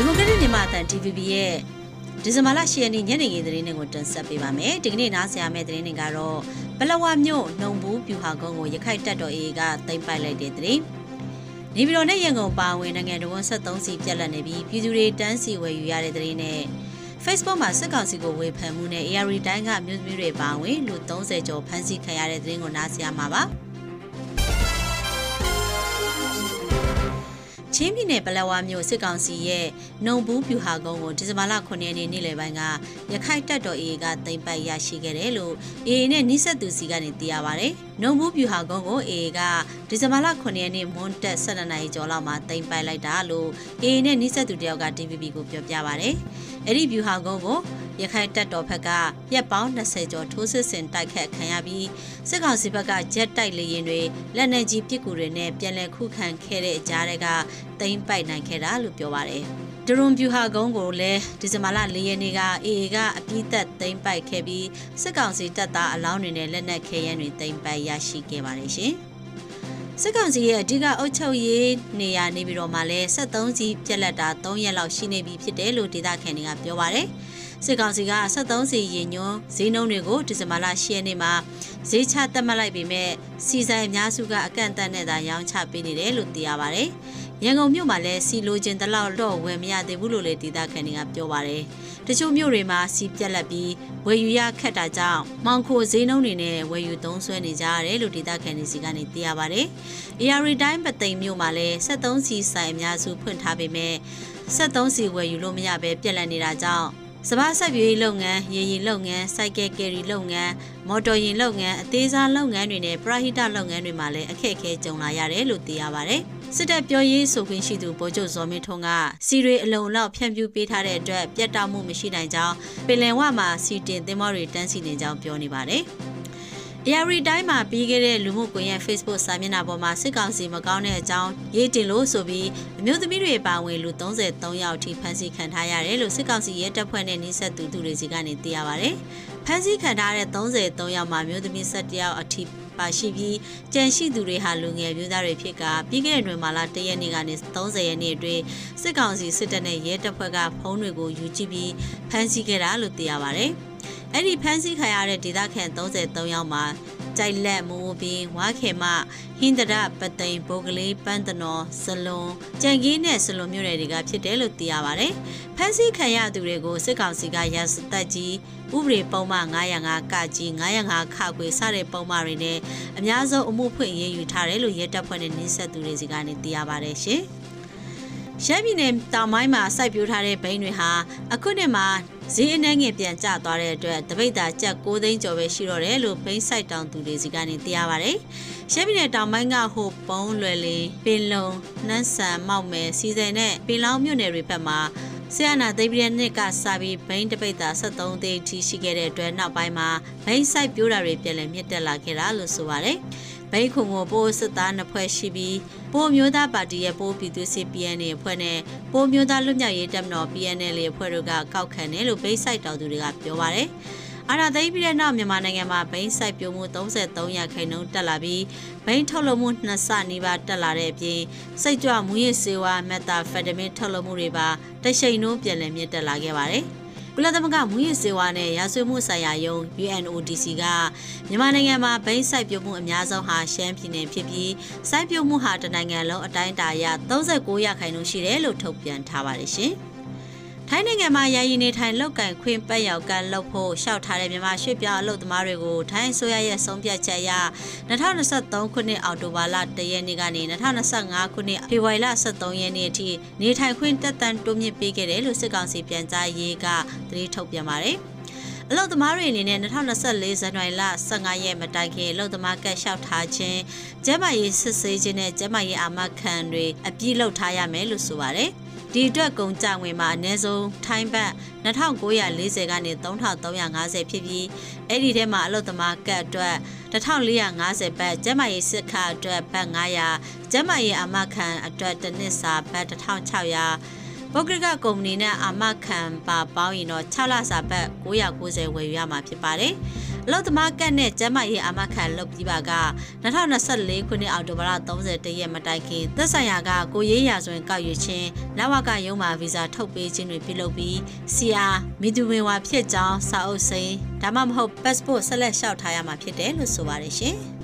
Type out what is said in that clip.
ဒီမိုကရက်တစ်မြန်မာအသံ TVB ရဲ့ဒီဇင်ဘာလ10ရက်နေ့ညနေခင်းသတင်းတွေကိုတင်ဆက်ပေးပါမယ်။ဒီကနေ့နားဆင်ရမယ့်သတင်းတွေကတော့ပလဝမြို့နှုံဘူးပြူဟာကုန်းကိုရခိုင်တပ်တော် AA ကသိမ်းပိုက်လိုက်တဲ့သတင်း။နေပြည်တော်နဲ့ရန်ကုန်ပါဝင်နိုင်ငံတော်ဝန်73စီပြက်လက်နေပြီးပြည်သူတွေတန်းစီဝယ်ယူရတဲ့သတင်းနဲ့ Facebook မှာစစ်ကောင်စီကိုဝေဖန်မှုနဲ့ AR တိုင်းကမြို့သမီးတွေပါဝင်လူ30ကျော်ဖမ်းဆီးခံရတဲ့သတင်းကိုနားဆင်ရမှာပါ။ ချင်းပြည်နယ်ပလက်ဝမြို့စစ်ကောင်စီရဲ့နှုံဘူးပြူဟာကုန်းကိုဒီဇင်ဘာလ9ရက်နေ့နေ့လယ်ပိုင်းကရခိုင်တပ်တော် AA ကသိမ်းပိုက်ရရှိခဲ့တယ်လို့ AA နဲ့နှိဆက်သူစီကနေသိရပါဗျ။နှုံဘူးပြူဟာကုန်းကို AA ကဒီဇင်ဘာလ9ရက်နေ့မွန်းတက်12နာရီကျော်လောက်မှာသိမ်းပိုက်လိုက်တာလို့ AA နဲ့နှိဆက်သူတယောက်က DVB ကိုပြောပြပါဗျ။ အဲ့ဒီပြူဟာကုန်းကိုရခိုင်တပ်တော်ဘက်ကရက်ပေါင်း20ကျော်ထိုးစစ်ဆင်တိုက်ခတ်ခံရပြီးစစ်ကောင်စီဘက်ကဂျက်တိုက်လေယာဉ်တွေလက်နက်ကြီးပစ်ကူတွေနဲ့ပြန်လည်ခုခံခဲ့တဲ့အကြားတွေကတိမ့်ပိုက်နိုင်ခဲ့တာလို့ပြောပါတယ်။ဒရွန်ပြူဟာကုန်းကိုလည်းဒီဇင်ဘာလ၄ရက်နေ့က AA ကအပြစ်သက်သိမ့်ပိုက်ခဲ့ပြီးစစ်ကောင်စီတပ်သားအလောင်းတွေနဲ့လက်နက်ခဲယမ်းတွေသိမ့်ပိုက်ရရှိခဲ့ပါတယ်ရှင်။ စစ်ကောင်စီရဲ့အဓိကအုပ်ချုပ်ရေးနေရာနေပြီးတော့မှလည်း73စီပြက်လက်တာ3ရက်လောက်ရှိနေပြီဖြစ်တယ်လို့ဒေသခံတွေကပြောပါရယ်စစ်ကောင်စီက73စီရင်ညွန်းဈေးနှုန်းတွေကိုဒီဇင်ဘာလ10ရက်နေ့မှာဈေးချသတ်မှတ်လိုက်ပေမဲ့စီဆိုင်အများစုကအကန့်အသတ်နဲ့သာရောင်းချပေးနေတယ်လို့သိရပါရယ် ရန်ကုန်မြို့မှာလည်းစီလိုချင်တလောက်တော့ဝယ်မရသေးဘူးလို့လည်းဒေသခံတွေကပြောပါရယ်တချို့မြို့တွေမှာစီပြက်လက်ပြီးဝယ်ယူရခက်တာကြောင့်မောင်ခိုဈေးနှုန်းတွေနဲ့ဝယ်ယူသုံးစွဲနေကြရတယ်လို့ဒေသခံတွေစီကနေသိရပါရယ် AR တိုင်းပသိမ်မြို့မှာလည်း73စီဆိုင်အများစုဖွင့်ထားပေမဲ့73စီဝယ်ယူလို့မရဘဲပြက်လက်နေတာကြောင့်စဘာဆက်ပြေးလုပ်ငန်းရေရင်လုပ်ငန်းစိုက်ကဲကယ်ရီလုပ်ငန်းမော်တော်ယာဉ်လုပ်ငန်းအသေးစားလုပ်ငန်းတွေနဲ့ပရဟိတလုပ်ငန်းတွေမှာလည်းအခက်အခဲကြုံလာရတယ်လို့သိရပါတယ်။ စစ်တပ်ပြောရေးဆိုခွင့်ရှိသူဗိုလ်ချုပ်ဇော်မင်းထွန်းကစီရီအလုံလောက်ဖြန့်ဖြူးပေးထားတဲ့အတွက်ပြတ်တောက်မှုမရှိနိုင်ကြောင်းပင်လယ်ဝမှာစီတင်သင်းမောတွေတန်းစီနေကြောင်းပြောနေပါတယ်။ ARI တိုင်းမှာပြီးခဲ့တဲ့လူမှုကွန်ရက် Facebook စာမျက်နှာပေါ်မှာစစ်ကောင်စီမကောင်းတဲ့အကြောင်းရေးတင်လို့ဆိုပြီးအမျိုးသမီးတွေပါဝင်လူ33ယောက်ထိဖမ်းဆီးခံထားရတယ်လို့စစ်ကောင်စီရဲတပ်ဖွဲ့နဲ့နှိဆက်သူသူတွေစီကနေသိရပါဗျ။ဖမ်းဆီးခံထားတဲ့33ယောက်မှာမျိုးသမီး17ယောက်အထိပါရှိပြီးကြံရှိသူတွေဟာလူငယ်မျိုးသားတွေဖြစ်ကပြီးခဲ့တဲ့တွင်မာလာ၁ရက်နေ့ကနေ30ရက်နေ့အတွင်းစစ်ကောင်စီစစ်တပ်နဲ့ရဲတပ်ဖွဲ့ကဖုန်းတွေကိုယူကြည့်ပြီးဖမ်းဆီးခဲ့တာလို့သိရပါဗျ။ အဲ့ဒီဖမ်းဆီးခံရတဲ့ဒေသခံ33ယောက်မှာကြိုက်လက်မိုးပင်ဝါခေမဟင်းတရပသိမ်ဘိုကလေးပန်းတနော်စလွန်ကြံကြီးနဲ့စလွန်မြို့နယ်တွေကဖြစ်တယ်လို့သိရပါဗျ။ဖမ်းဆီးခံရသူတွေကိုစစ်ကောင်စီကရစတက်ကြီးဥပဒေပုံမှန်905ကကြီး905ခခွေစတဲ့ပုံမှန်တွေနဲ့အများဆုံးအမှုဖွင့်ရေးယူထားတယ်လို့ရဲတပ်ဖွဲ့နဲ့နှိစက်သူတွေစီကနေသိရပါတယ်ရှင်။ ရှမ်းပြည်နယ်တောင်ပိုင်းမှာစိုက်ပျိုးထားတဲ့ဘိန်းတွေဟာအခုနှစ်မှာဈေးအနှဲငယ်ပြန်ကျသွားတဲ့အတွက်တပိတ်တာကျပ်6သိန်းကျော်ပဲရှိတော့တယ်လို့ဘိန်းစိုက်တောင်သူတွေစီကနေသိရပါတယ်။ရှမ်းပြည်နယ်တောင်ပိုင်းကဟိုပုံးလွယ်လေးပင်လုံနှန်းဆန်မောက်မယ်စီစဉ်နဲ့ပင်လောင်းမြို့နယ်တွေဘက်မှာဆရာနာသိပ္ပံနှစ်ကစပြီးဘိန်းတပိတ်တာ73သိန်းထိရှိခဲ့တဲ့အတွက်နောက်ပိုင်းမှာဘိန်းစိုက်ပျိုးတာတွေပြန်လည်မြင့်တက်လာခဲ့တာလို့ဆိုပါတယ်။ ဘိတ်ခုံကိုပိုးစစ်သားနှစ်ဖွဲ့ရှိပြီးပိုးမျိုးသားပါတီရဲ့ပိုးပြည်သူစစ် PNA အဖွဲ့နဲ့ပိုးမျိုးသားလွတ်မြောက်ရေးတပ်မတော် PNL အဖွဲ့တို့ကကောက်ခံတယ်လို့ဘိတ်ဆိုင်တော်သူတွေကပြောပါတယ်။အာဏာသိမ်းပြီးတဲ့နောက်မြန်မာနိုင်ငံမှာဘိန်းစိုက်ပျိုးမှု33ရာခိုင်နှုန်းတက်လာပြီးဘိန်းထုတ်လုပ်မှုနှစ်ဆနီးပါးတက်လာတဲ့အပြင်စိတ်ကြွမူရစ်ဆေးဝါးမက်တာဖက်တမင်ထုတ်လုပ်မှုတွေပါတရှိန်နှုန်းပြန်လည်မြင့်တက်လာခဲ့ပါတယ်။ကု လသမဂ္ဂမူရစ်စေဝါနဲ့ရာဇဝတ်မှုဆိုင်ရာယုံ UNODC ကမြန်မာနိုင်ငံမှာဘိန်းစိုက်ပျိုးမှုအများဆုံးဟာရှမ်းပြည်နယ်ဖြစ်ပြီးစိုက်ပျိုးမှုဟာတနိုင်ငံလုံးအတိုင်းအတာအရ39ရာခိုင်နှုန်းရှိတယ်လို့ထုတ်ပြန်ထားပါတယ်ရှင်။ ထိုင်းနိုင်ငံမှာယာယီနေထိုင်လောက်ကင်ခွင့်ပတ်ရောက်ကလုပ်ဖို့ရှောက်ထားတဲ့မြန်မာရွှေ့ပြောင်းအလုပ်သမားတွေကိုထိုင်းအစိုးရရဲ့ဆုံးဖြတ်ချက်အရ2023ခုနှစ်အောက်တိုဘာလ1ရက်နေ့ကနေ2025ခုနှစ်ဖေဖော်ဝါရီလ23ရက်နေ့အထိနေထိုင်ခွင့်တက်တန်းတိုးမြင့်ပေးခဲ့တယ်လို့စစ်ကောင်စီပြန်ကြားရေးကသတင်းထုတ်ပြန်ပါတယ်။အလုတ်သမားတွေအနေနဲ့2024ဇန်နဝါရီလ15ရက်မတိုင်ခင်အလုတ်သမားကတ်လျှောက်ထားခြင်းကျန်းမာရေးစစ်ဆေးခြင်းနဲ့ကျန်းမာရေးအာမခံတွေအပြည့်လုပ်ထားရမယ်လို့ဆိုပါတယ်။ ဒီအတွက်ကုန်ကြငွေမှာအနည်းဆုံးထိုင်းဘတ်2940ကနေ3350ဖြစ်ပြီးအဲ့ဒီထဲမှာအလုတ်သမားကတ်အတွက်1450ဘတ်ကျမရေးစစ်ခအတွက်ဘတ်900ကျမရေးအမခံအတွက်တစ်နှစ်စာဘတ်1600 ပုဂ္ဂလိကကုမ္ပဏီနဲ့အာမခံပါပေါင်းရင်တော့6လစာဘတ်990ဝယ်ယူရမှာဖြစ်ပါတယ်။အလုတ်သမားကတ်နဲ့ကျန်းမာရေးအာမခံလုပ်ပြီးပါက2024ခုနှစ်အောက်တိုဘာလ31ရက်မတိုင်ခင်သက်ဆိုင်ရာကကိုရေးရာဆိုရင်ကောက်ယူခြင်းလဝကရုံးမှာဗီဇာထုတ်ပေးခြင်းတွေပြုလုပ်ပြီးစီယာမီတူဝင်ဝါဖြစ်ကြောင်းစာအုပ်စိမ်းဒါမှမဟုတ် passport ဆက်လက်လျှောက်ထားရမှာဖြစ်တယ်လို့ဆိုပါတယ်ရှင်။